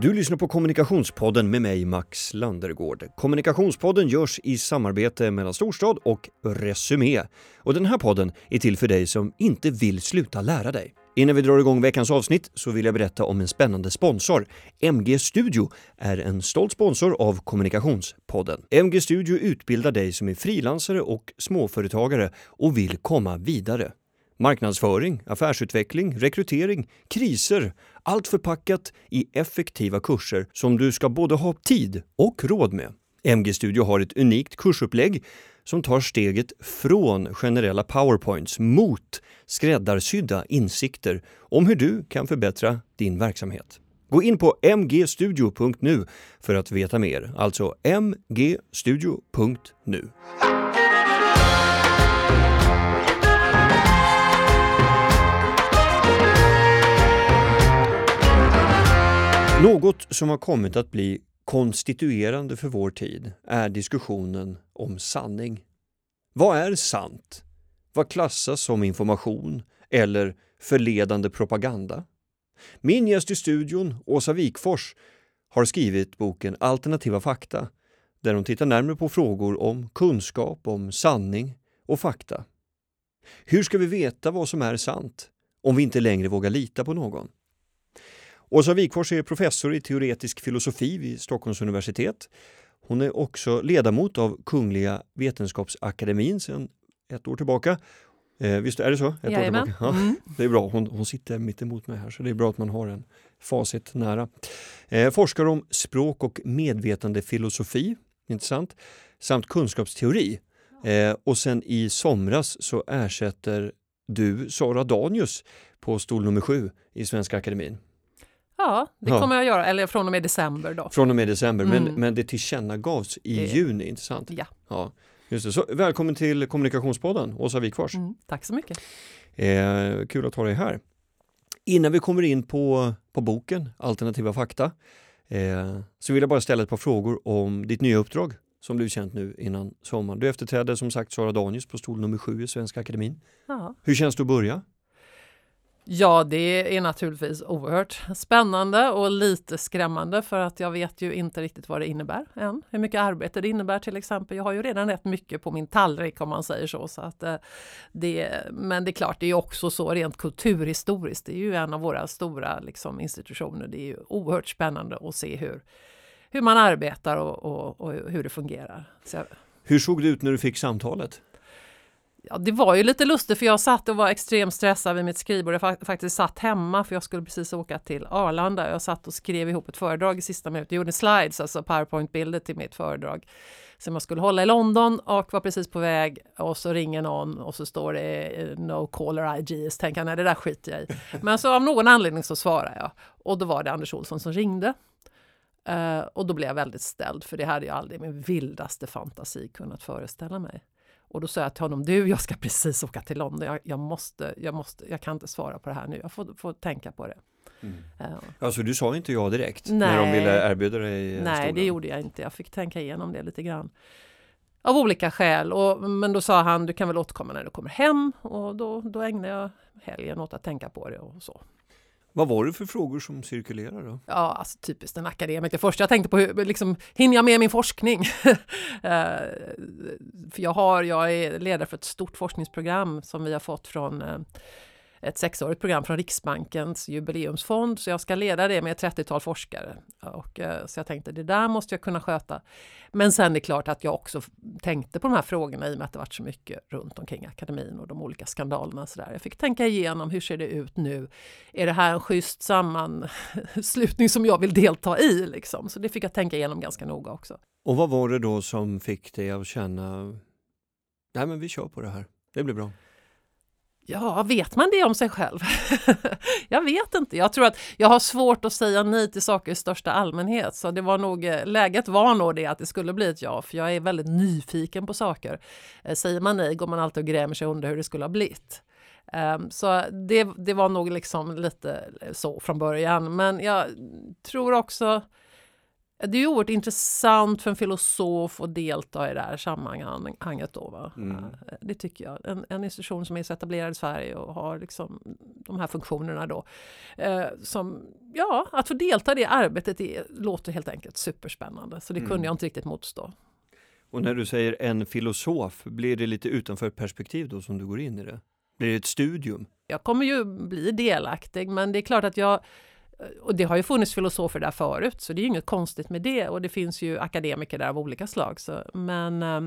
Du lyssnar på Kommunikationspodden med mig Max Landergård. Kommunikationspodden görs i samarbete mellan Storstad och Resumé. Och den här podden är till för dig som inte vill sluta lära dig. Innan vi drar igång veckans avsnitt så vill jag berätta om en spännande sponsor. MG Studio är en stolt sponsor av Kommunikationspodden. MG Studio utbildar dig som är frilansare och småföretagare och vill komma vidare. Marknadsföring, affärsutveckling, rekrytering, kriser. Allt förpackat i effektiva kurser som du ska både ha tid och råd med. MG Studio har ett unikt kursupplägg som tar steget från generella powerpoints mot skräddarsydda insikter om hur du kan förbättra din verksamhet. Gå in på mgstudio.nu för att veta mer, alltså mgstudio.nu. Något som har kommit att bli konstituerande för vår tid är diskussionen om sanning. Vad är sant? Vad klassas som information eller förledande propaganda? Min gäst i studion, Åsa Wikfors, har skrivit boken Alternativa fakta där hon tittar närmare på frågor om kunskap, om sanning och fakta. Hur ska vi veta vad som är sant om vi inte längre vågar lita på någon? Åsa Wikfors är professor i teoretisk filosofi vid Stockholms universitet. Hon är också ledamot av Kungliga Vetenskapsakademin sedan ett år tillbaka. Eh, visst är det så? Ett år tillbaka. Ja, mm. Det är bra, hon, hon sitter mitt emot mig här så det är bra att man har en facit nära. Eh, forskar om språk och medvetandefilosofi, intressant, samt kunskapsteori. Eh, och sen i somras så ersätter du Sara Danius på stol nummer sju i Svenska Akademin. Ja, det ja. kommer jag göra, eller från och med december. Då. Från och med december, mm. men, men det tillkännagavs i det... juni, inte sant? Ja. ja just det. Så, välkommen till Kommunikationspodden, Åsa Wikfors. Mm, tack så mycket. Eh, kul att ha dig här. Innan vi kommer in på, på boken Alternativa fakta eh, så vill jag bara ställa ett par frågor om ditt nya uppdrag som blev känt nu innan sommaren. Du efterträdde som sagt Sara Danius på stol nummer sju i Svenska Akademin. Ja. Hur känns det att börja? Ja, det är naturligtvis oerhört spännande och lite skrämmande för att jag vet ju inte riktigt vad det innebär än. Hur mycket arbete det innebär till exempel. Jag har ju redan rätt mycket på min tallrik om man säger så. så att, eh, det, men det är klart, det är också så rent kulturhistoriskt. Det är ju en av våra stora liksom, institutioner. Det är ju oerhört spännande att se hur, hur man arbetar och, och, och hur det fungerar. Så, hur såg det ut när du fick samtalet? Ja, det var ju lite lustigt för jag satt och var extremt stressad vid mitt skrivbord. Jag faktiskt satt hemma för jag skulle precis åka till Arlanda. Jag satt och skrev ihop ett föredrag i sista minuten. Jag gjorde slides, alltså powerpoint-bilder till mitt föredrag som jag skulle hålla i London och var precis på väg och så ringer någon och så står det eh, no caller IG. Så tänker jag, nej det där skiter jag i. Men så av någon anledning så svarar jag och då var det Anders Olsson som ringde. Uh, och då blev jag väldigt ställd för det hade jag aldrig i min vildaste fantasi kunnat föreställa mig. Och då sa jag till honom, du jag ska precis åka till London, jag, jag måste, jag, måste, jag kan inte svara på det här nu, jag får, får tänka på det. Mm. Uh, alltså du sa inte ja direkt nej, när de ville erbjuda dig Nej, stolen. det gjorde jag inte. Jag fick tänka igenom det lite grann. Av olika skäl. Och, men då sa han, du kan väl återkomma när du kommer hem. Och då, då ägnade jag helgen åt att tänka på det och så. Vad var det för frågor som cirkulerade? då? Ja, alltså typiskt en akademiker. Först jag tänkte på hur, liksom, hinner jag med min forskning? Eh, för jag, har, jag är ledare för ett stort forskningsprogram som vi har fått från eh, ett sexårigt program från Riksbankens jubileumsfond, så jag ska leda det med ett 30-tal forskare. Och, eh, så jag tänkte, det där måste jag kunna sköta. Men sen är det klart att jag också tänkte på de här frågorna i och med att det varit så mycket runt omkring akademin och de olika skandalerna. Så där. Jag fick tänka igenom, hur ser det ut nu? Är det här en schysst sammanslutning som jag vill delta i? Liksom? Så det fick jag tänka igenom ganska noga också. Och vad var det då som fick dig att känna, nej men vi kör på det här, det blir bra? Ja, vet man det om sig själv? jag vet inte. Jag tror att jag har svårt att säga nej till saker i största allmänhet. Så det var nog, eh, läget var nog det att det skulle bli ett ja, för jag är väldigt nyfiken på saker. Eh, säger man nej går man alltid och grämer sig under hur det skulle ha blivit. Ehm, så det, det var nog liksom lite eh, så från början. Men jag tror också det är ju oerhört intressant för en filosof att delta i det här sammanhanget. Då, va? Mm. Det tycker jag. En, en, institution som är så etablerad i Sverige och har liksom de här funktionerna då. Eh, som, ja, att få delta i det arbetet är, låter helt enkelt superspännande. Så det Mm. kunde jag inte riktigt motstå. Och när du säger en filosof, blir det lite utanför perspektiv då som du går in i det? Blir det ett studium? Jag kommer ju bli delaktig men det är klart att jag och det har ju funnits filosofer där förut så det är ju inget konstigt med det och det finns ju akademiker där av olika slag. Så, men eh,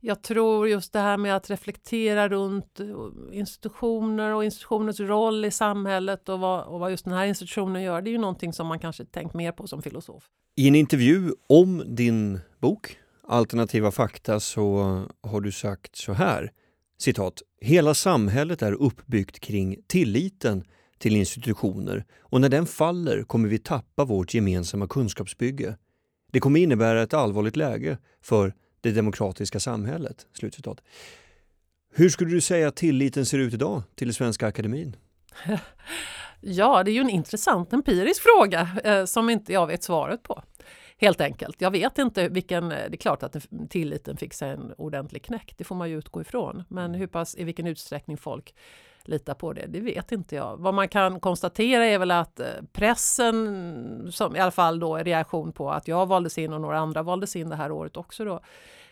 jag tror just det här med att reflektera runt eh, institutioner och institutioners roll i samhället och vad, och vad just den här institutionen gör, det är ju någonting som man kanske tänkt mer på som filosof. I en intervju om din bok Alternativa fakta så har du sagt så här, citat, Hela samhället är uppbyggt kring tilliten till institutioner och när den faller kommer vi tappa vårt gemensamma kunskapsbygge. Det kommer innebära ett allvarligt läge för det demokratiska samhället. Slutcitat. Hur skulle du säga att tilliten ser ut idag till den svenska akademin? Ja, det är ju en intressant empirisk fråga eh, som inte jag vet svaret på. Helt enkelt. Jag vet inte vilken, det är klart att tilliten fick sig en ordentlig knäck, det får man ju utgå ifrån. Men hur pass, i vilken utsträckning folk lita på det, det vet inte jag. Vad man kan konstatera är väl att eh, pressen, som i alla fall då är reaktion på att jag valdes in och några andra valdes in det här året också då,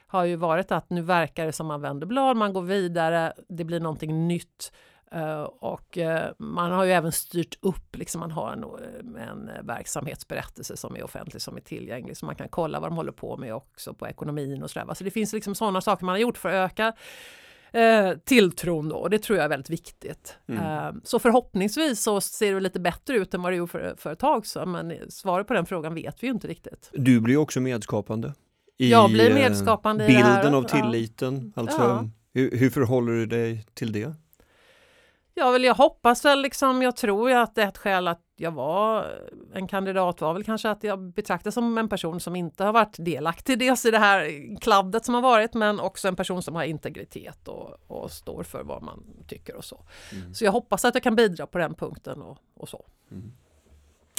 har ju varit att nu verkar det som man vänder blad, man går vidare, det blir någonting nytt. Uh, och uh, man har ju även styrt upp, liksom man har en, en verksamhetsberättelse som är offentlig, som är tillgänglig, så man kan kolla vad de håller på med också på ekonomin och sådär. Så det finns liksom sådana saker man har gjort för att öka eh, tilltron då, och det tror jag är väldigt viktigt. Mm. Eh, så förhoppningsvis så ser det lite bättre ut än vad det gjorde för, för ett tag sedan, men svaret på den frågan vet vi ju inte riktigt. Du blir också medskapande. I jag blir medskapande bilden i här. av tilliten. Ja. Alltså, Ja. hur, hur förhåller du dig till det? Ja, väl jag hoppas väl liksom, jag tror ju att ett skäl att jag var en kandidat var väl kanske att jag betraktas som en person som inte har varit delaktig dels i det här kladdet som har varit men också en person som har integritet och, och står för vad man tycker och så. Mm. Så jag hoppas att jag kan bidra på den punkten och, och så.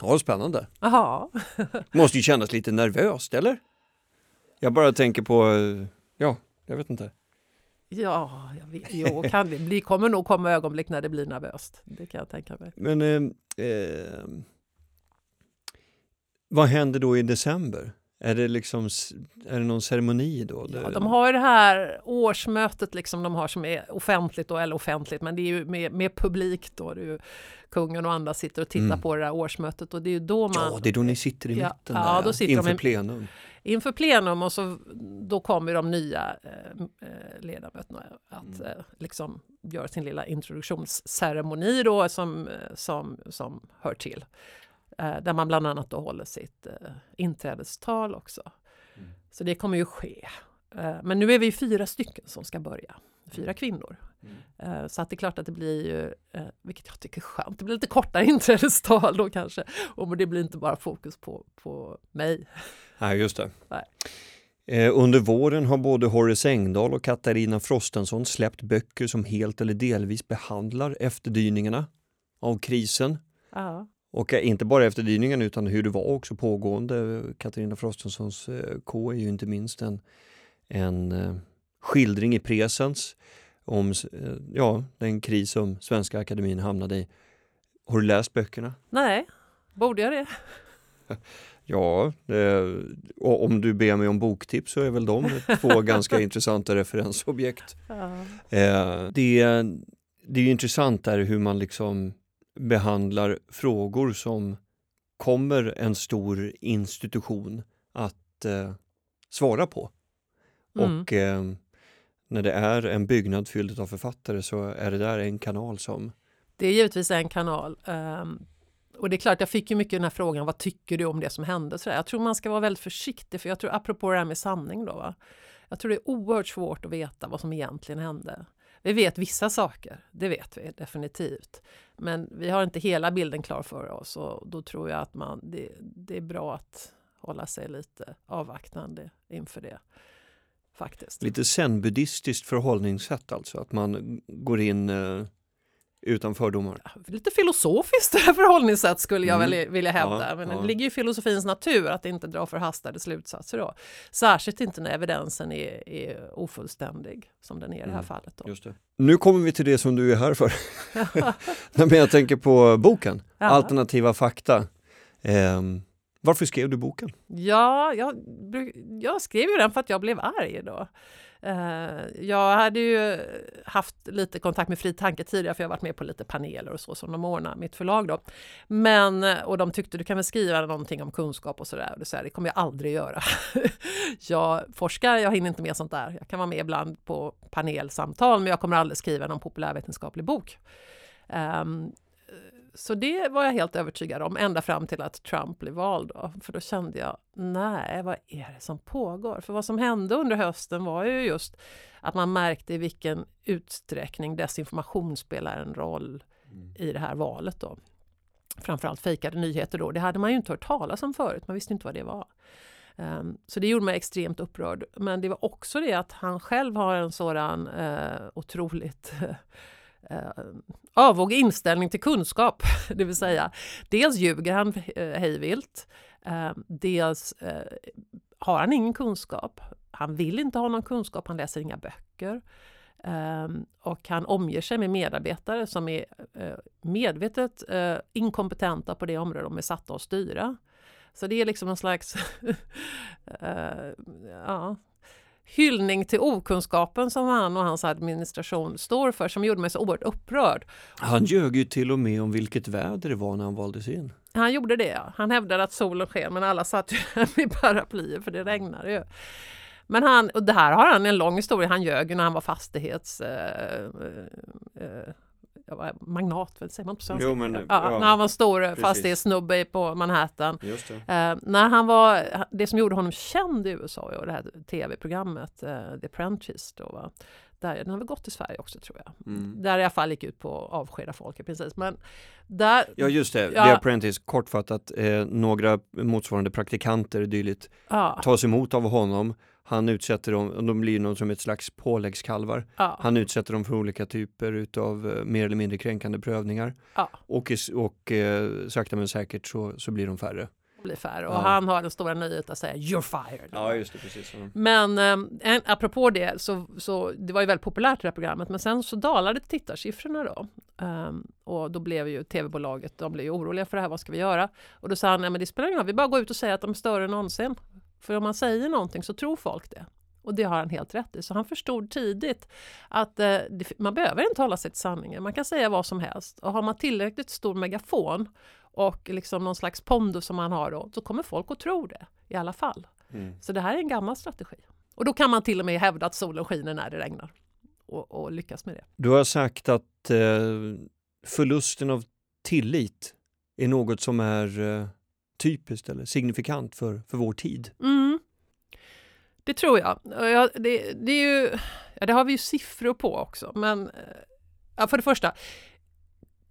Ja, spännande. Jaha, Måste ju kännas lite nervöst, eller? Jag bara tänker på, eh, ja, jag vet inte ja, jag vet, jo, kan det bli, kommer nog komma ögonblick när det blir nervöst. Det kan jag tänka mig. Men eh, eh, vad händer då i december? Är det liksom, är det någon ceremoni då? Ja, de har ju det här årsmötet liksom de har som är offentligt då, eller offentligt, men det är ju med, med publik då. Det ju kungen och andra sitter och tittar Mm. på det här årsmötet och det är ju då man Ja, det är då ni sitter i Ja, mitten ja, där, då sitter de inför i- plenum. inför plenum och så då kommer de nya eh, eh, ledamöterna att Mm. eh, liksom göra sin lilla introduktionsceremoni då som, eh, som, som hör till. Eh, där man bland annat då håller sitt eh, inträdestal också. Mm. Så det kommer ju ske. Eh, men nu är vi fyra stycken som ska börja, fyra kvinnor. Mm. Så att det är klart att det blir ju, vilket jag tycker är skönt, det blir lite kortare inträdestal då kanske. Och det blir inte bara fokus på, på mig. Nej, just det. Nej. Under våren har både Horace Engdahl och Katarina Frostenson släppt böcker som helt eller delvis behandlar efterdyningarna av krisen. Ja. Och eh, inte bara efterdyningarna utan hur det var också pågående. Katarina Frostensons eh, K är ju inte minst en, en eh, skildring i presens om ja, den kris som Svenska Akademin hamnade i. Har du läst böckerna? Nej, borde jag det? Ja, och om du ber mig om boktips så är väl de två ganska intressanta referensobjekt. Ja. Eh, det, är- det är ju intressant där hur man liksom behandlar frågor som kommer en stor institution att eh, svara på. Mm. Och eh, när det är en byggnad fylld av författare så är det där en kanal som Det är givetvis en kanal. ehm, och det är klart, jag fick ju mycket den här frågan, vad tycker du om det som hände? Så där, jag tror man ska vara väldigt försiktig, för jag tror, apropå det här med sanning då, va? jag tror det är oerhört svårt att veta vad som egentligen hände. Vi vet vissa saker, det vet vi definitivt. Men vi har inte hela bilden klar för oss och då tror jag att man, det, det är bra att hålla sig lite avvaktande inför det. Faktiskt. lite zen-buddhistiskt förhållningssätt alltså. Att man går in eh, utan fördomar. Lite filosofiskt förhållningssätt skulle jag Mm. väl vilja hävda. Ja, Men ja. det ligger ju i filosofins natur att inte dra förhastade slutsatser då. Särskilt inte när evidensen är, är ofullständig som den är i det här Mm. fallet. Då. Just det. Nu kommer vi till det som du är här för. Men jag tänker på boken, Ja. Alternativa fakta. Ehm, varför skrev du boken? Ja, jag, jag skrev ju den för att jag blev arg då. Eh, jag hade ju haft lite kontakt med Fri Tanke tidigare för jag har varit med på lite paneler och så som de ordnar, mitt förlag då. Men, och de tyckte du kan väl skriva någonting om kunskap och sådär. Och det, så här, det kommer jag aldrig göra. jag forskar, jag hinner inte med sånt där. Jag kan vara med ibland på panelsamtal men jag kommer aldrig skriva någon populärvetenskaplig bok. Ehm, så det var jag helt övertygad om, ända fram till att Trump blev vald. Då. För då kände jag, nej, vad är det som pågår? För vad som hände under hösten var ju just att man märkte i vilken utsträckning desinformation spelar en roll i det här valet. Då. Framförallt fejkade nyheter då. Det hade man ju inte hört talas om förut, man visste inte vad det var. Ehm, Så det gjorde mig extremt upprörd. Men det var också det att han själv har en sådan eh, otroligt eh, avog inställning till kunskap. Det vill säga, dels ljuger han eh, hejvilt, eh, dels eh, har han ingen kunskap. Han vill inte ha någon kunskap, han läser inga böcker. Um, och han omger sig med medarbetare som är eh, medvetet eh, inkompetenta på det område de är satta att styra. Så det är liksom en slags eh, ja, hyllning till okunskapen som han och hans administration står för som gjorde mig så oerhört upprörd. Han ljög ju till och med om vilket väder det var när han valdes in. Han gjorde det, ja. Han hävdade att solen sken men alla satt ju med paraplyer för det regnade ju. Men han, och det här har han en lång historia, han ljög ju när han var fastighets... Eh, eh, eh, jag var magnat, vad säger man på svenska? Jo, men, ja, ja, när han var stor precis. fastighetssnubbe på Manhattan. Det. Eh, när han var, det som gjorde honom känd i USA var det här tv-programmet eh, The Apprentice. Då, va? Där, den har väl gått i Sverige också tror jag. Mm. Där i alla fall gick ut på att avskeda folk i princip. Men där, Ja just det, Ja. The Apprentice, kortfattat, eh, några motsvarande praktikanter dylikt ja, tas emot av honom. Han utsätter dem, de blir något som ett slags påläggskalvar. ja, Han utsätter dem för olika typer utav eh, mer eller mindre kränkande prövningar. Ja. Och, och eh, sakta men säkert så, så blir de färre. blir färre. Och Ja. han har den stora nöjet att säga “You're fired”. just det, precis. Men eh, apropå det, så, så det var ju väldigt populärt det här programmet, men sen så dalade tittarsiffrorna då. Ehm, och då blev ju tv-bolaget, de blev ju oroliga för det här, vad ska vi göra? Och då sa han, nej men det spelar ingen roll, vi bara går ut och säger att de är större än någonsin. För om man säger någonting så tror folk det. Och det har han helt rätt i. Så han förstod tidigt att eh, man behöver inte hålla sig till sanningen. Man kan säga vad som helst. Och har man tillräckligt stor megafon och liksom någon slags pondus som man har då, så kommer folk att tro det i alla fall. Mm. Så det här är en gammal strategi. Och då kan man till och med hävda att solen skiner när det regnar. Och, och lyckas med det. Du har sagt att eh, förlusten av tillit är något som är eh, typiskt eller signifikant för, för vår tid. Mm. Det tror jag. Ja, det, det, är ju, ja, det har vi ju siffror på också. Men eh, ja, för det första,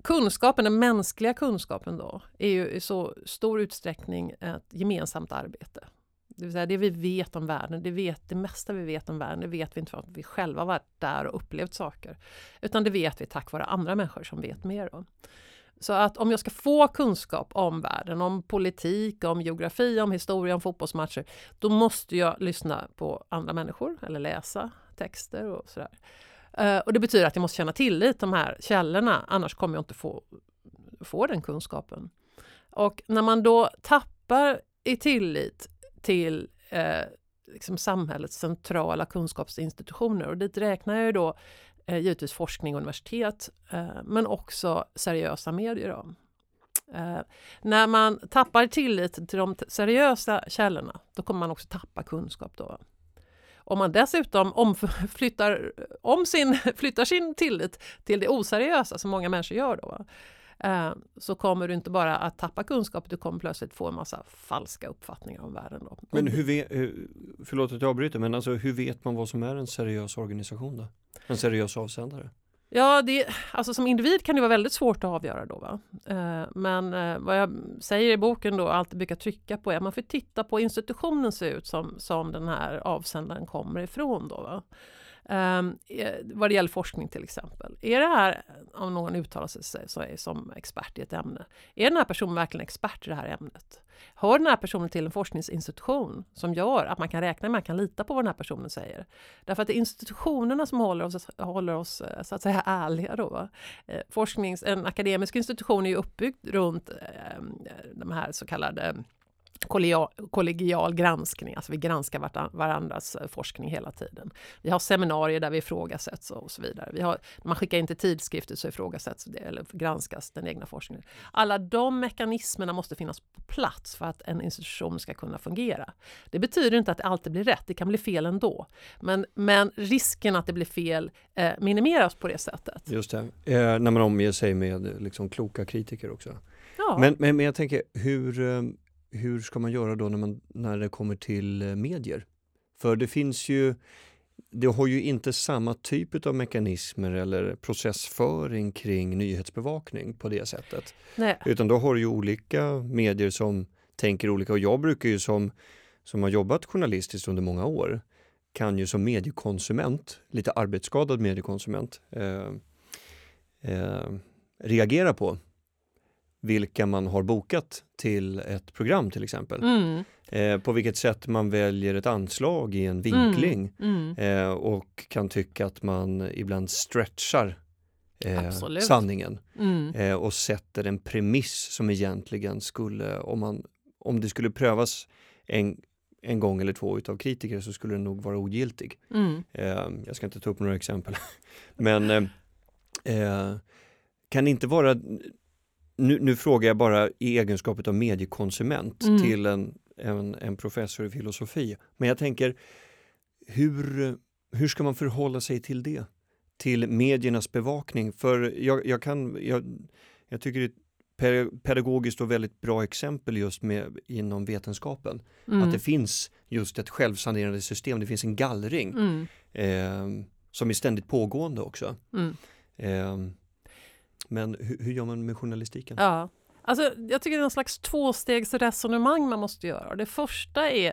kunskapen, den mänskliga kunskapen då, är ju i så stor utsträckning ett gemensamt arbete. Det vill säga det vi vet om världen, det, vet, det mesta vi vet om världen, det vet vi inte för att vi själva varit där och upplevt saker. Utan det vet vi tack vare andra människor som vet mer om. Så att om jag ska få kunskap om världen, om politik, om geografi, om historia, om fotbollsmatcher, då måste jag lyssna på andra människor eller läsa texter och sådär. Eh, och det betyder att jag måste känna tillit till de här källorna, annars kommer jag inte få, få den kunskapen. Och när man då tappar i tillit till eh, liksom samhällets centrala kunskapsinstitutioner, och dit räknar jag ju då eh, givetvis forskning och universitet, eh, men också seriösa medier. Då. Eh, när man tappar tillit till de seriösa källorna, då kommer man också tappa kunskap. Då. Om man dessutom omflyttar, om sin, flyttar sin tillit till det oseriösa, som många människor gör då, så kommer du inte bara att tappa kunskap, du kommer plötsligt få en massa falska uppfattningar om världen. Då. Men hur vet, hur- förlåt att jag avbryter, men alltså hur vet man vad som är en seriös organisation då? En seriös avsändare? Ja, det, alltså som individ kan det vara väldigt svårt att avgöra då. Va? Eh, men eh, vad jag säger i boken då, alltid brukar trycka på är att man får titta på institutionen ser ut som, som den här avsändaren kommer ifrån. Då, va? Um, vad det gäller forskning till exempel. Är det här, om någon uttalar sig som expert i ett ämne, är den här personen verkligen expert i det här ämnet? Hör den här personen till en forskningsinstitution som gör att man kan räkna med, man kan lita på vad den här personen säger? Därför att det är institutionerna som håller oss, håller oss eh, så att säga ärliga. Då, Va? Eh, forsknings, en akademisk institution är ju uppbyggd runt eh, de här så kallade kollegial, kollegial granskning, alltså vi granskar varandras eh, forskning hela tiden. Vi har seminarier där vi ifrågasätts och så vidare. Vi har, man skickar in till tidskrifter så ifrågasätts det, eller granskas den egna forskningen. Alla de mekanismerna måste finnas på plats för att en institution ska kunna fungera. Det betyder inte att det alltid blir rätt, det kan bli fel ändå. Men, men risken att det blir fel eh, minimeras på det sättet. Just det, eh, när man omger sig med liksom, kloka kritiker också. Ja. Men, men, men jag tänker, hur, eh, hur ska man göra då när, man, när det kommer till eh, medier? För det finns ju, det har ju inte samma typ av mekanismer eller processföring kring nyhetsbevakning på det sättet. Nej. Utan då har du ju olika medier som tänker olika och jag brukar ju som, som har jobbat journalistiskt under många år kan ju som mediekonsument, lite arbetsskadad mediekonsument, eh, eh, reagera på vilka man har bokat till ett program till exempel. Mm. Eh, på vilket sätt man väljer ett anslag i en vinkling mm. Mm. Eh, och kan tycka att man ibland stretchar eh, sanningen mm. eh, och sätter en premiss som egentligen skulle, om, man, om det skulle prövas en, en gång eller två utav kritiker så skulle den nog vara ogiltig. Mm. Eh, jag ska inte ta upp några exempel. Men eh, kan det inte vara nu, nu, frågar jag bara i egenskap av mediekonsument mm. till en, en, en, professor i filosofi. Men jag tänker, hur, hur ska man förhålla sig till det? Till mediernas bevakning? För jag, jag kan, jag, jag tycker det pedagogiskt och väldigt bra exempel just med, inom vetenskapen. Mm. Att det finns just ett självsanerande system, det finns en gallring mm. eh, som är ständigt pågående också. Mm. Eh, men hur, hur gör man med journalistiken? Ja, alltså, jag tycker det är någon slags tvåstegsresonemang man måste göra. Det första är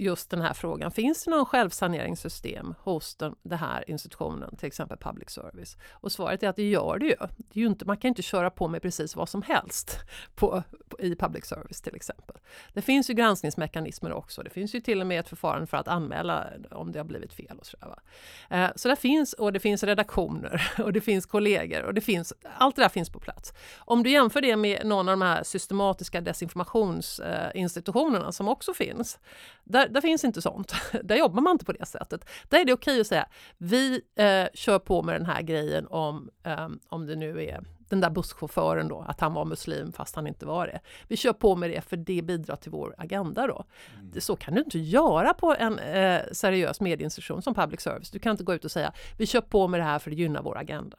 just den här frågan. Finns det någon självsaneringssystem hos den, den här institutionen, till exempel public service? Och svaret är att det gör det ju. Det är ju inte, man kan inte köra på med precis vad som helst på, på, i public service till exempel. Det finns ju granskningsmekanismer också. Det finns ju till och med ett förfarande för att anmäla om det har blivit fel och sådär. Eh, så det finns, och det finns redaktioner och det finns kollegor och det finns, allt det där finns på plats. Om du jämför det med någon av de här systematiska desinformationsinstitutionerna eh, som också finns, där, där finns inte sånt. Där jobbar man inte på det sättet. Där är det okej att säga vi eh, kör på med den här grejen om, eh, om det nu är den där busschauffören då, att han var muslim fast han inte var det. Vi kör på med det för det bidrar till vår agenda då. Mm. Så kan du inte göra på en eh, seriös medieinstitution som public service. Du kan inte gå ut och säga vi kör på med det här för det gynnar vår agenda.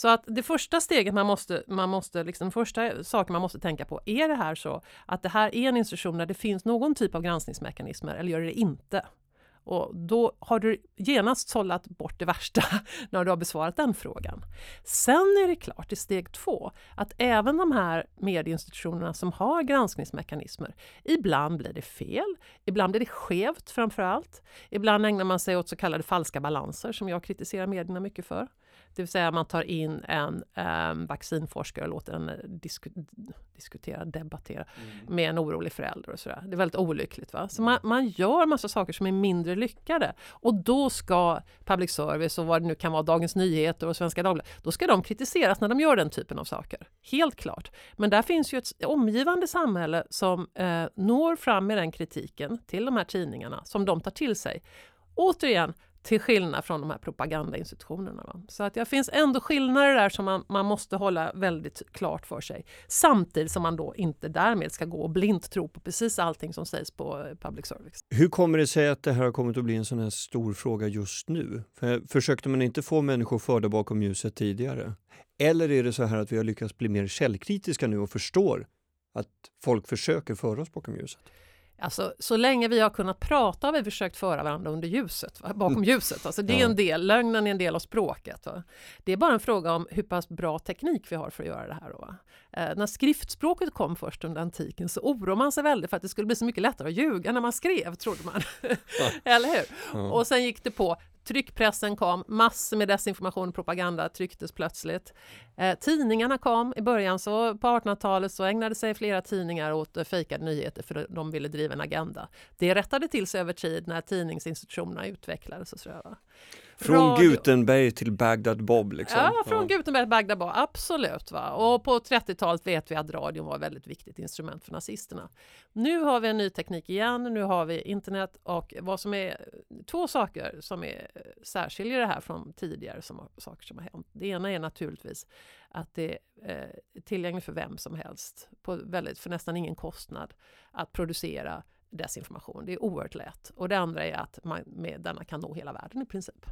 Så att det första steget man måste, man måste liksom, första saken man måste tänka på, är det här så att det här är en institution där det finns någon typ av granskningsmekanismer eller gör det inte? Och då har du genast sållat bort det värsta när du har besvarat den frågan. Sen är det klart i steg två att även de här medieinstitutionerna som har granskningsmekanismer, ibland blir det fel, ibland blir det skevt framför allt. Ibland ägnar man sig åt så kallade falska balanser som jag kritiserar medierna mycket för. Det vill säga man tar in en um, vaccinforskare och låter den eh, disku diskutera, debattera mm. med en orolig förälder och sådär. Det är väldigt olyckligt. Va? Så man, man gör massa saker som är mindre lyckade och då ska public service och vad det nu kan vara, Dagens Nyheter och Svenska Dagbladet, då ska de kritiseras när de gör den typen av saker. Helt klart. Men där finns ju ett omgivande samhälle som eh, når fram med den kritiken till de här tidningarna som de tar till sig. Återigen, till skillnad från de här propagandainstitutionerna. Va? Så att det finns ändå skillnader där som man, man måste hålla väldigt klart för sig. Samtidigt som man då inte därmed ska gå och blint tro på precis allting som sägs på eh, public service. Hur kommer det sig att det här har kommit att bli en sån här stor fråga just nu? För, försökte man inte få människor förda bakom ljuset tidigare? Eller är det så här att vi har lyckats bli mer källkritiska nu och förstår att folk försöker föra oss bakom ljuset? Alltså, så länge vi har kunnat prata har vi försökt föra varandra under ljuset, va? bakom ljuset. Alltså, det är en del, lögnen är en del av språket. Va? Det är bara en fråga om hur pass bra teknik vi har för att göra det här. Eh, när skriftspråket kom först under antiken så oroade man sig väldigt för att det skulle bli så mycket lättare att ljuga när man skrev, trodde man. Eller hur? Och sen gick det på tryckpressen kom, massor med desinformation och propaganda trycktes plötsligt. Eh, tidningarna kom i början, så på 1800-talet så ägnade sig flera tidningar åt eh, fejkade nyheter för de ville driva en agenda. Det rättade till sig över tid när tidningsinstitutionerna utvecklades. Och så, från Radio. Gutenberg till Bagdad Bob? Liksom. Ja, från ja. Gutenberg till Bagdad Bob, absolut. Va? Och på 30-talet vet vi att radion var ett väldigt viktigt instrument för nazisterna. Nu har vi en ny teknik igen, nu har vi internet och vad som är två saker som är särskiljer det här från tidigare som, saker som har hänt. Det ena är naturligtvis att det är tillgängligt för vem som helst på väldigt, för nästan ingen kostnad att producera desinformation. Det är oerhört lätt. Och det andra är att man med denna kan nå hela världen i princip.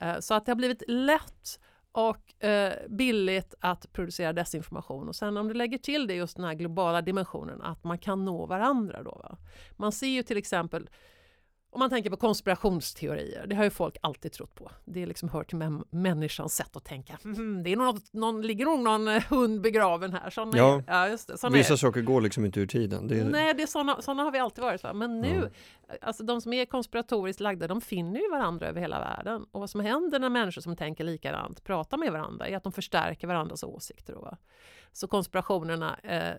Eh, så att det har blivit lätt och eh, billigt att producera desinformation. Och sen om du lägger till det just den här globala dimensionen att man kan nå varandra. Då, va? Man ser ju till exempel om man tänker på konspirationsteorier, det har ju folk alltid trott på. Det liksom hör till människans sätt att tänka. Mm, det är något, någon, ligger nog någon eh, hund begraven här. Såna ja, ja just det, vissa är. saker går liksom inte ur tiden. Det är... Nej, det är såna, såna har vi alltid varit. Va? Men nu, ja alltså de som är konspiratoriskt lagda, de finner ju varandra över hela världen. Och vad som händer när människor som tänker likadant pratar med varandra är att de förstärker varandras åsikter. Då, så konspirationerna eh,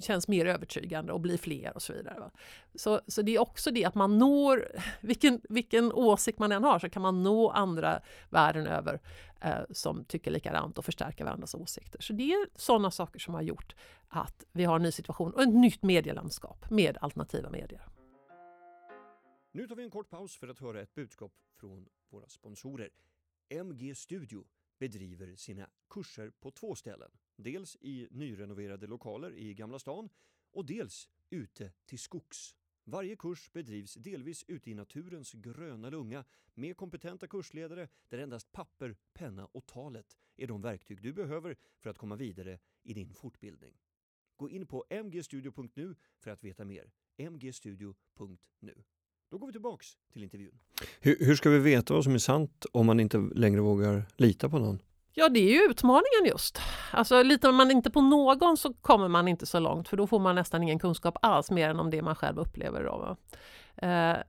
känns mer övertygande och blir fler och så vidare. Va? Så, så det är också det att man når, vilken, vilken åsikt man än har, så kan man nå andra världen över eh, som tycker likadant och förstärka varandras åsikter. Så det är sådana saker som har gjort att vi har en ny situation och ett nytt medielandskap med alternativa medier. Nu tar vi en kort paus för att höra ett budskap från våra sponsorer. MG Studio bedriver sina kurser på två ställen. Dels i nyrenoverade lokaler i Gamla stan och dels ute till skogs. Varje kurs bedrivs delvis ute i naturens gröna lunga med kompetenta kursledare där endast papper, penna och talet är de verktyg du behöver för att komma vidare i din fortbildning. Gå in på mgstudio.nu för att veta mer. mgstudio.nu då går vi tillbaks till intervjun. Hur, hur ska vi veta vad som är sant om man inte längre vågar lita på någon? Ja, det är ju utmaningen just. Alltså litar man inte på någon så kommer man inte så långt för då får man nästan ingen kunskap alls mer än om det man själv upplever. Då,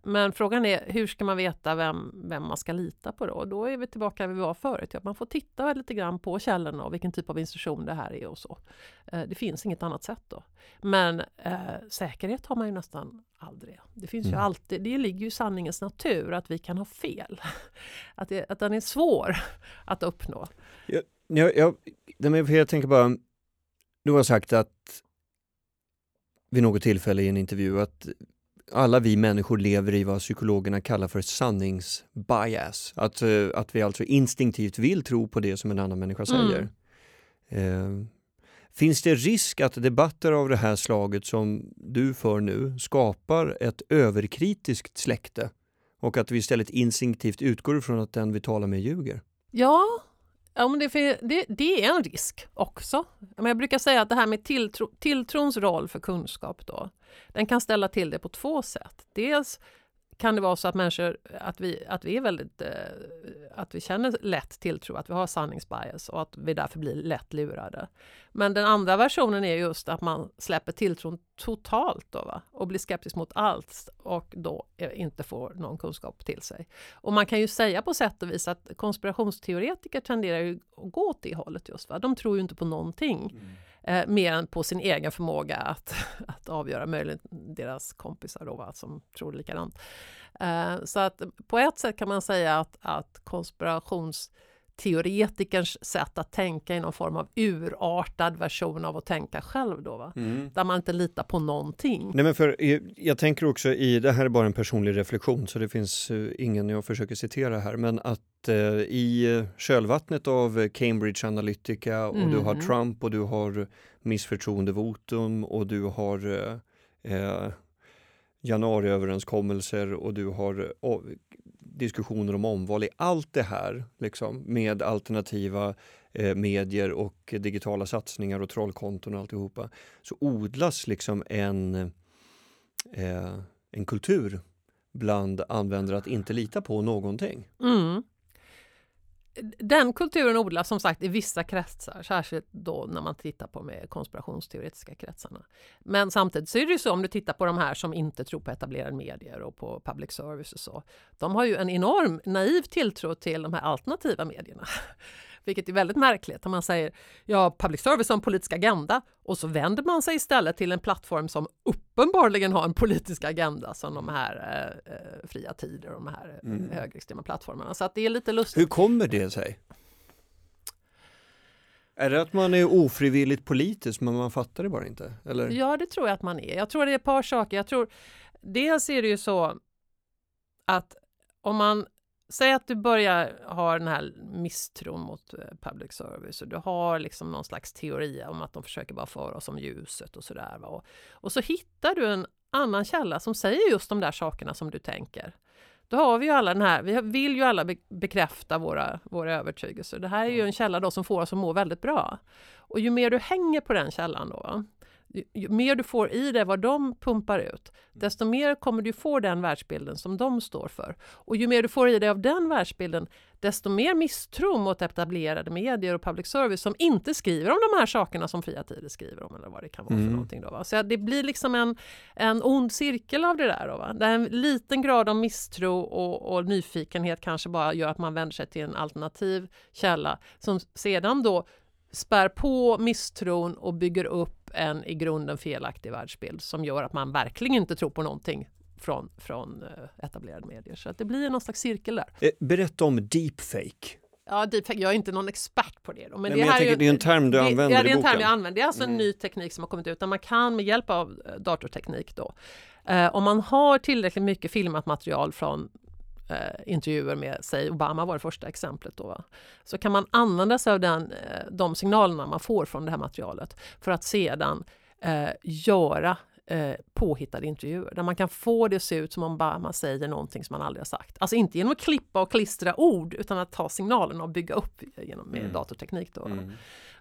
men frågan är hur ska man veta vem, vem man ska lita på då? Då är vi tillbaka där vi var förut. Ja, man får titta lite grann på källorna och vilken typ av instruktion det här är och så. Eh, det finns inget annat sätt då. Men eh, säkerhet har man ju nästan aldrig. Det finns mm. ju alltid, det ligger ju i sanningens natur att vi kan ha fel. Att, det, att den är svår att uppnå. Jag, jag, jag, jag tänker bara, du har sagt att vid något tillfälle i en intervju att alla vi människor lever i vad psykologerna kallar för sanningsbias. Att, eh, att vi alltså instinktivt vill tro på det som en annan människa säger. Mm. Eh, Finns det risk att debatter av det här slaget som du för nu skapar ett överkritiskt släkte och att vi istället instinktivt utgår ifrån att den vi talar med ljuger? Ja, ja men det, det, det är en risk också. jag brukar säga att det här med tilltro, tilltrons roll för kunskap då, den kan ställa till det på två sätt. Dels kan det vara så att människor, att vi, att vi är väldigt, eh, att vi känner lätt tilltro, att vi har sanningsbias och att vi därför blir lätt lurade. Men den andra versionen är just att man släpper tilltron totalt då, va? och blir skeptisk mot allt och då eh, inte får någon kunskap till sig. Och man kan ju säga på sätt och vis att konspirationsteoretiker tenderar ju att gå åt det hållet just. Va? De tror ju inte på någonting. Mm eh, mer än på sin egen förmåga att, att avgöra, möjligen deras kompisar då, va, som tror likadant. Eh, så att på ett sätt kan man säga att, att konspirations teoretikerns sätt att tänka i någon form av urartad version av att tänka själv då, va? Mm. där man inte litar på någonting. Nej, men för, jag tänker också i, det här är bara en personlig reflektion så det finns uh, ingen jag försöker citera här, men att uh, i kölvattnet av Cambridge Analytica och mm. du har mm. Trump och du har missförtroendevotum och du har uh, januariöverenskommelser och du har diskussioner om omval i allt det här liksom, med alternativa eh, medier och digitala satsningar och trollkonton och alltihopa så odlas liksom en, eh, en kultur bland användare att inte lita på någonting. Mm den kulturen odlas som sagt i vissa kretsar, särskilt då när man tittar på de konspirationsteoretiska kretsarna. Men samtidigt så är det ju så om du tittar på de här som inte tror på etablerade medier och på public service och så. De har ju en enorm naiv tilltro till de här alternativa medierna. Vilket är väldigt märkligt om man säger ja, public service har en politisk agenda och så vänder man sig istället till en plattform som uppenbarligen har en politisk agenda som de här eh, eh fria tider och de här eh, mm. högerextrema plattformarna. Så att det är lite lustigt. Hur kommer det sig? Är det att man är ofrivilligt politisk men man fattar det bara inte? Eller? Ja, det tror jag att man är. Jag tror det är ett par saker. Jag tror, dels är det ju så att om man Säg att du börjar ha den här misstron mot eh, public service och du har liksom någon slags teori om att de försöker bara föra oss om ljuset och sådär. Och, och så hittar du en annan källa som säger just de där sakerna som du tänker. Då har vi ju alla den här, vi vill ju alla bekräfta våra, våra övertygelser. Det här är ju en källa då som får oss att må väldigt bra. Och ju mer du hänger på den källan då, ju mer du får i dig vad de pumpar ut, desto mer kommer du få den världsbilden som de står för. Och ju mer du får i dig av den världsbilden, desto mer misstro mot etablerade medier och public service som inte skriver om de här sakerna som Fria Tider skriver om eller vad det kan vara mm. för någonting. Då, va? Så det blir liksom en, en ond cirkel av det där. Då, va? Där en liten grad av misstro och, och nyfikenhet kanske bara gör att man vänder sig till en alternativ källa som sedan då spär på misstron och bygger upp en i grunden felaktig världsbild som gör att man verkligen inte tror på någonting från, från eh, etablerade medier. Så att det blir någon slags cirkel där. Eh, berätta om deepfake. Ja, deepfake, jag är inte någon expert på det. Då, men, Nej, det, men här är, det är en term du det, använder ja, det är en term jag använder. Det är alltså en mm. ny teknik som har kommit ut där man kan med hjälp av eh, datorteknik då eh, om man har tillräckligt mycket filmat material från eh, intervjuer med, säg Obama var det första exemplet då, så kan man använda sig av den, eh, de signalerna man får från det här materialet för att sedan eh, göra eh, påhittade intervjuer där man kan få det att se ut som om Obama säger någonting som man aldrig har sagt. Alltså inte genom att klippa och klistra ord utan att ta signalerna och bygga upp genom med mm. datorteknik. Då. Mm.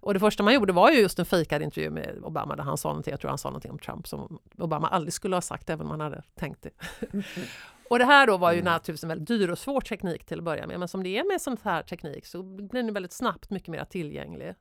Och det första man gjorde var ju just en fejkad intervju med Obama där han sa någonting, jag tror han sa någonting om Trump som Obama aldrig skulle ha sagt även om han hade tänkt det. Och det här då var ju mm. naturligtvis en väldigt dyr och svår teknik till att börja med, men som det är med sån här teknik så blir den väldigt snabbt mycket mer tillgänglig.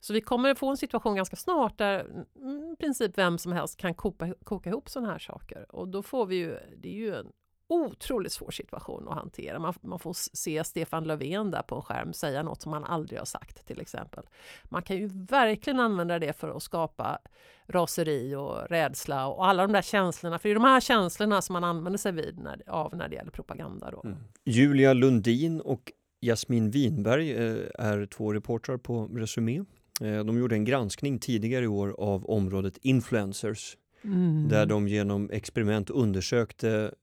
Så vi kommer få en situation ganska snart där mm, i princip vem som helst kan koka, koka ihop sådana här saker. Och då får vi ju, det är ju en otroligt svår situation att hantera. Man, man, får se Stefan Löfven där på en skärm säga något som han aldrig har sagt till exempel. Man kan ju verkligen använda det för att skapa raseri och rädsla och alla de där känslorna. För det är de här känslorna som man använder sig vid när, av när det gäller propaganda. Då. Mm. Julia Lundin och Jasmin Winberg eh, är två reportrar på Resumé. Eh, de gjorde en granskning tidigare i år av området influencers mm. där de genom experiment undersökte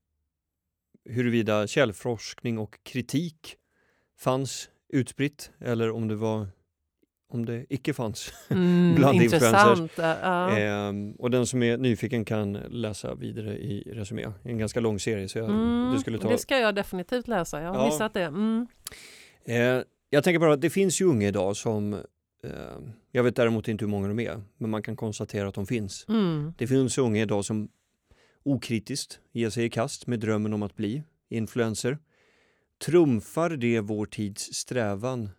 huruvida källforskning och kritik fanns utspritt eller om det var om det icke fanns mm, bland influencers. Uh. Eh, och den som är nyfiken kan läsa vidare i Resumé. En ganska lång serie. Så jag, mm, det, skulle ta... det ska jag definitivt läsa, jag har ja. missat det. Mm. Eh, jag tänker bara att det finns ju unga idag som jag vet däremot inte hur många de är, men man kan konstatera att de finns. Mm. Det finns unga idag som okritiskt ger sig i kast med drömmen om att bli influencer. Trumfar det vår tids strävan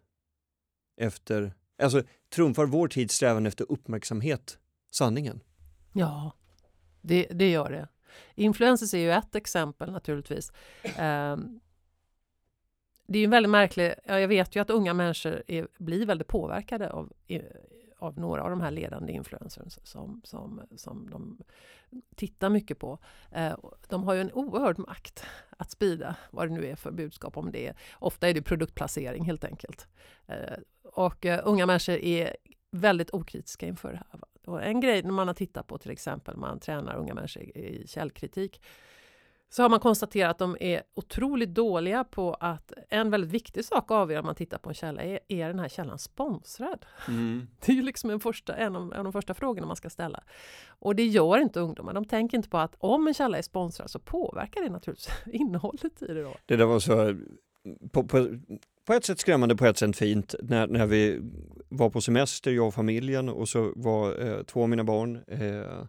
efter, alltså trumfar vår tids strävan efter uppmärksamhet sanningen? Ja, det, det gör det. Influencers är ju ett exempel naturligtvis. Um, det är ju väldigt märkligt, jag vet ju att unga människor är, blir väldigt påverkade av av några av de här ledande influencers som, som, som de tittar mycket på. Eh, de har ju en oerhörd makt att sprida vad det nu är för budskap om det. Ofta är det produktplacering helt enkelt. Eh, och eh, unga människor är väldigt okritiska inför det här. Och en grej när man har tittat på till exempel, man tränar unga människor i källkritik, så har man konstaterat att de är otroligt dåliga på att en väldigt viktig sak att avgöra om man tittar på en källa är, är den här källan sponsrad? Mm. Det är ju liksom en, första, en, av, en av de första frågorna man ska ställa. Och det gör inte ungdomar. De tänker inte på att om en källa är sponsrad så påverkar det naturligtvis innehållet i det. Då. Det där var så på, på, på ett sätt skrämmande, på ett sätt fint. När, när vi var på semester, jag och familjen och så var eh, två av mina barn, eh,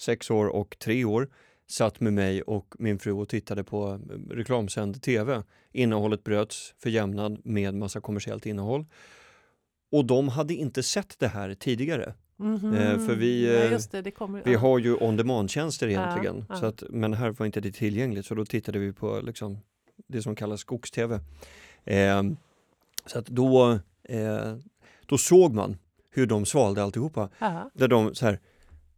sex år och tre år, satt med mig och min fru och tittade på eh, reklamsänd tv. Innehållet bröts för jämnad med massa kommersiellt innehåll. Och de hade inte sett det här tidigare. Mhm. Eh, för vi, Ja, eh, det, det kommer, Vi ja. har ju on demand-tjänster egentligen, ja. Så att, men här var inte det tillgängligt så då tittade vi på liksom, det som kallas skogs-tv. Eh, så att då, eh, då såg man hur de svalde alltihopa. Ja. Där de så här,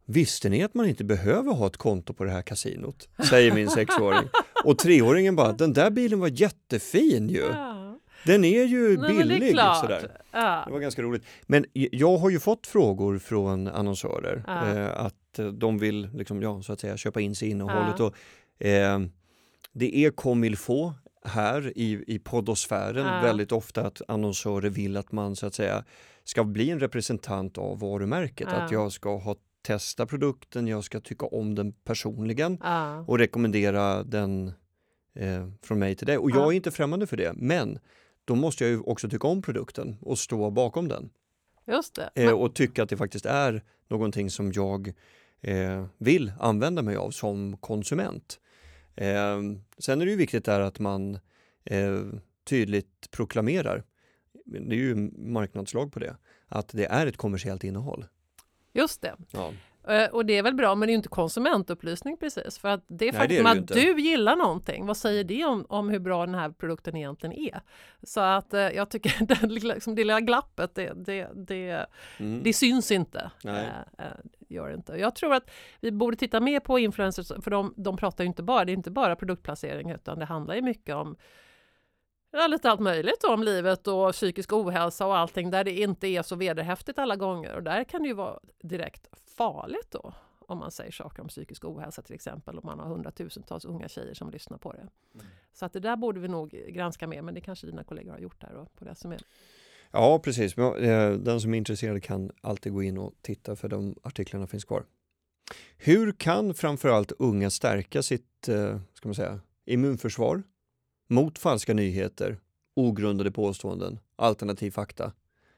Visste ni att man inte behöver ha ett konto på det här kasinot? Säger min sexåring. Och treåringen bara, den där bilen var jättefin ju. Ja. Den är ju Nej, men det är billig. Sådär. Ja. Det var ganska roligt. Men jag har ju fått frågor från annonsörer Ja. eh, att eh, de vill liksom, ja, så att säga, köpa in sig i innehållet. Och, eh, det är comme faut här i, i poddosfären Ja. väldigt ofta att annonsörer vill att man så att säga ska bli en representant av varumärket. Ja. Att jag ska ha testa produkten, jag ska tycka om den personligen Ja. och rekommendera den eh, från mig till dig. Och jag Ja. är inte främmande för det, men då måste jag ju också tycka om produkten och stå bakom den. Just det. Eh, och tycka att det faktiskt är någonting som jag eh, vill använda mig av som konsument. Eh, sen är det ju viktigt där att man eh, tydligt proklamerar, det är ju marknadslag på det, att det är ett kommersiellt innehåll. Just det. Ja. Eh, Och det är väl bra, men det är ju inte konsumentupplysning precis. För att det är faktum det det att inte. du gillar någonting, vad säger det om, om hur bra den här produkten egentligen är? Så att eh, jag tycker lilla- liksom, det lilla glappet, det, det, det, Mm. det syns inte. Nej. Eh, eh, gör det inte. Jag tror att vi borde titta mer på influencers, för de, de pratar ju inte bara, det är inte bara produktplacering, utan det handlar ju mycket om Ja, lite allt möjligt om livet och psykisk ohälsa och allting där det inte är så vederhäftigt alla gånger. Och där kan det ju vara direkt farligt då. Om man säger saker om psykisk ohälsa till exempel. Om man har hundratusentals unga tjejer som lyssnar på det. Så att det där borde vi nog granska mer. Men det kanske dina kollegor har gjort där på det som är. Ja, precis. Eh, Den som är intresserad kan alltid gå in och titta för de artiklarna finns kvar. Hur kan framförallt unga stärka sitt eh, ska man säga, immunförsvar mot falska nyheter, ogrundade påståenden, alternativ fakta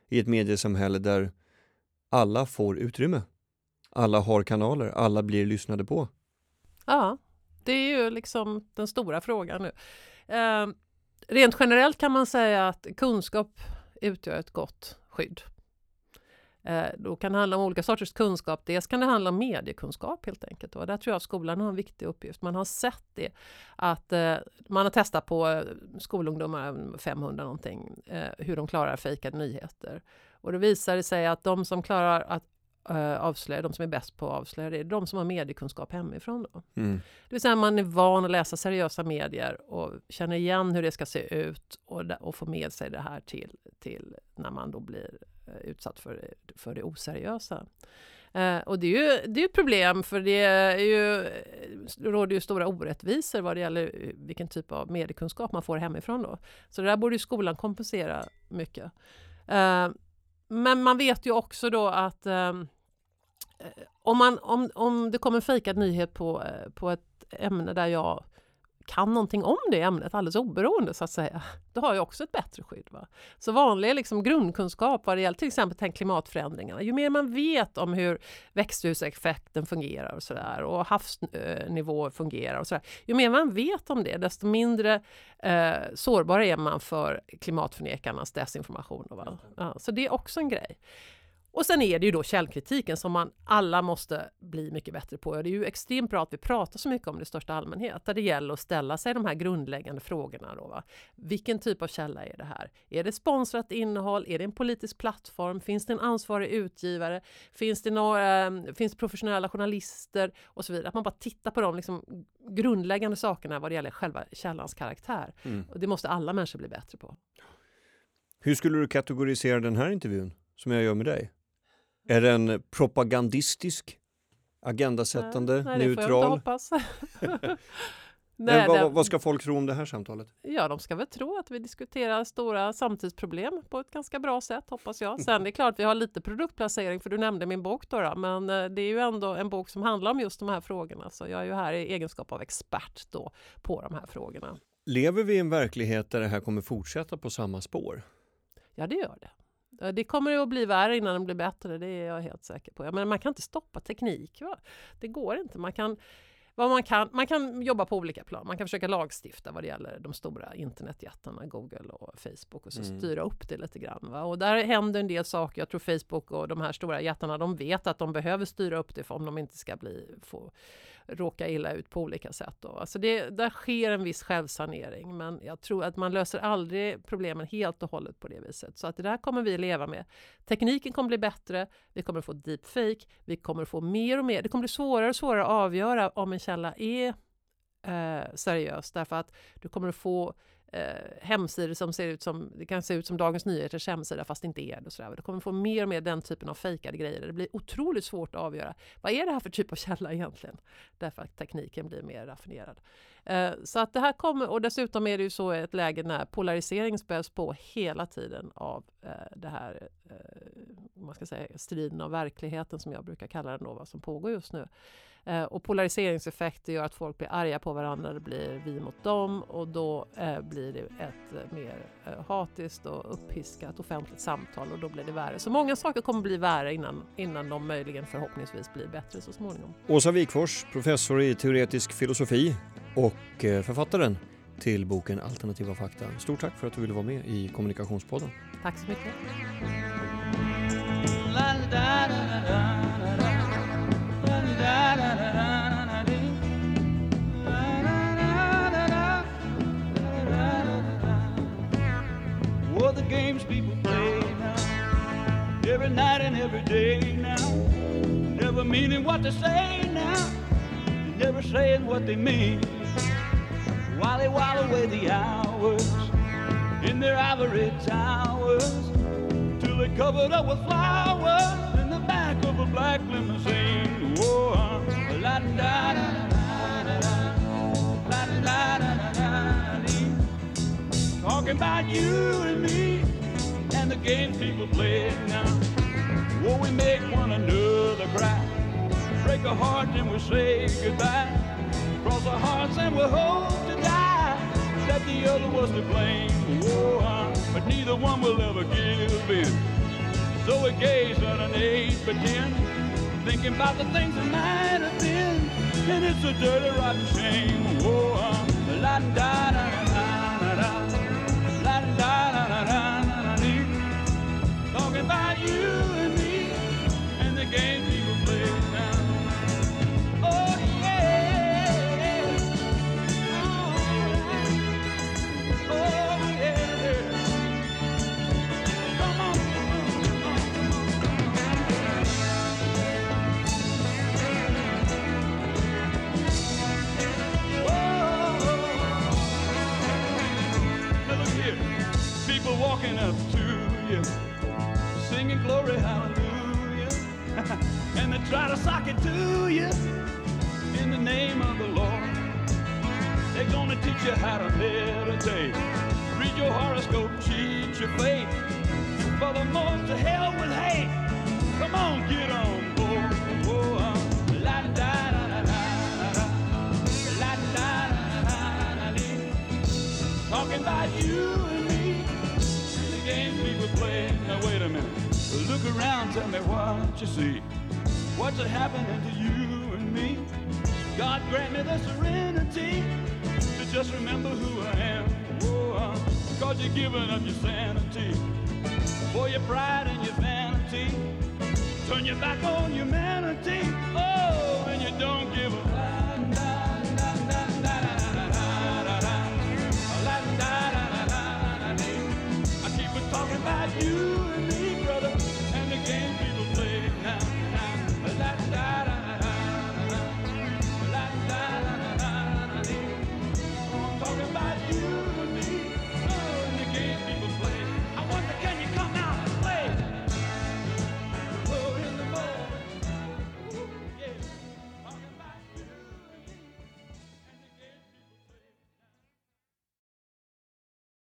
i ett mediesamhälle där alla får utrymme? Alla har kanaler, alla blir lyssnade på. Ja, det är ju liksom den stora frågan nu. Eh, rent generellt kan man säga att kunskap utgör ett gott skydd. Eh, då kan det handla om olika sorters kunskap. Dels kan det handla om mediekunskap helt enkelt. Och där tror jag att skolan har en viktig uppgift. Man har sett det att eh, man har testat på eh, skolungdomar, 500 någonting, hur de klarar fejkade nyheter. Och då visar det sig att de som klarar att avslöja, de som är bäst på att avslöja det, är de som har mediekunskap hemifrån. Då. Mm. Det vill säga man är van att läsa seriösa medier och känner igen hur det ska se ut och, och får med sig det här till, till när man då blir Eh, utsatt för, för det oseriösa. Eh, och det är ju det är ett problem för det, är ju, det råder ju stora orättvisor vad det gäller eh, vilken typ av mediekunskap man får hemifrån då. Så det där borde ju skolan kompensera mycket. Eh, men man vet ju också då att ehm, eh, om, man, om, om det kommer en fejkad nyhet på, på ett ämne där jag kan någonting om det ämnet alldeles oberoende så att säga, då har jag också ett bättre skydd. Va? Så vanlig liksom, grundkunskap vad det gäller till exempel tänk klimatförändringarna, ju mer man vet om hur växthuseffekten fungerar och sådär och havsnivåer fungerar och sådär, ju mer man vet om det desto mindre eh, sårbar är man för klimatförnekarnas desinformation. Då, va? Ja, så det är också en grej. Och sen är det ju då källkritiken som man alla måste bli mycket bättre på. Och det är ju extremt bra att vi pratar så mycket om det i största allmänhet, där det gäller att ställa sig de här grundläggande frågorna. Då, va? Vilken typ av källa är det här? Är det sponsrat innehåll? Är det en politisk plattform? Finns det en ansvarig utgivare? Finns det, några, eh, finns professionella journalister? Och så vidare. Att man bara tittar på de liksom grundläggande sakerna vad det gäller själva källans karaktär. Mm. Och det måste alla människor bli bättre på. Hur skulle du kategorisera den här intervjun som jag gör med dig? Är den propagandistisk, agendasättande, Nej, inte neutral? Nej, Nej, vad, vad ska folk tro om det här samtalet? Ja, de ska väl tro att vi diskuterar stora samtidsproblem på ett ganska bra sätt, hoppas jag. Sen är det klart, vi har lite produktplacering, för du nämnde min bok då, då men eh, det är ju ändå en bok som handlar om just de här frågorna, så jag är ju här i egenskap av expert då på de här frågorna. Lever vi i en verklighet där det här kommer fortsätta på samma spår? Ja, det gör det. Det kommer att bli värre innan det blir bättre, det är jag helt säker på. Men man kan inte stoppa teknik. Va? Det går inte. Man kan, vad man kan, man kan jobba på olika plan. Man kan försöka lagstifta vad det gäller de stora internetjättarna, Google och Facebook och så mm. styra upp det lite grann. Va? Och där händer en del saker. Jag tror Facebook och de här stora jättarna, de vet att de behöver styra upp det om de inte ska bli, få råka illa ut på olika sätt. Då. Alltså det, där sker en viss självsanering, men jag tror att man löser aldrig problemen helt och hållet på det viset. Så att det där kommer vi leva med. Tekniken kommer bli bättre, vi kommer få deepfake, vi kommer få mer och mer. Det kommer bli svårare och svårare att avgöra om en källa är eh, seriös därför att du kommer att få eh, hemsidor som ser ut som, det kan se ut som Dagens Nyheters hemsida fast det inte är det. Och sådär. Du kommer få mer och mer den typen av fejkade grejer. Det blir otroligt svårt att avgöra vad är det här för typ av källa egentligen? Därför att tekniken blir mer raffinerad. Eh, så att det här kommer, och dessutom är det ju så ett läge när polarisering späs på hela tiden av eh, det här, eh, man ska säga striden av verkligheten som jag brukar kalla den då, vad som pågår just nu. Och polariseringseffekter gör att folk blir arga på varandra, det blir vi mot dem och då blir det ett mer hatiskt och upphiskat offentligt samtal och då blir det värre. Så många saker kommer bli värre innan, innan de möjligen förhoppningsvis blir bättre så småningom. Åsa Wikfors, professor i teoretisk filosofi och författaren till boken Alternativa fakta. Stort tack för att du ville vara med i Kommunikationspodden. Tack så mycket. The games people play now, every night and every day now, never meaning what they say now, never saying what they mean. While they while away the hours in their ivory towers, till they're covered up with flowers in the back of a black limousine. Whoa, la da da da da la da da da da Talking about you and me and the games people play now. Whoa, we make one another cry, break a heart and we say goodbye. Cross our hearts and we hope to die that the other was to blame. Whoa, but neither one will ever give in. So we gaze at an eight by ten, thinking about the things that might have been. And it's a dirty, rotten shame. Whoa, uh, la da da da da la da da da da da Talking about you walking up to you, singing glory hallelujah, and they try to sock it to you in the name of the Lord. They're gonna teach you how to meditate, read your horoscope, cheat your fate, and for the most to hell with hate. Come on, get on Look around, tell me what you see. What's happening to you and me? God grant me the serenity to just remember who I am. Oh, cause you're giving up your sanity for your pride and your vanity. Turn your back on humanity. Oh, and you don't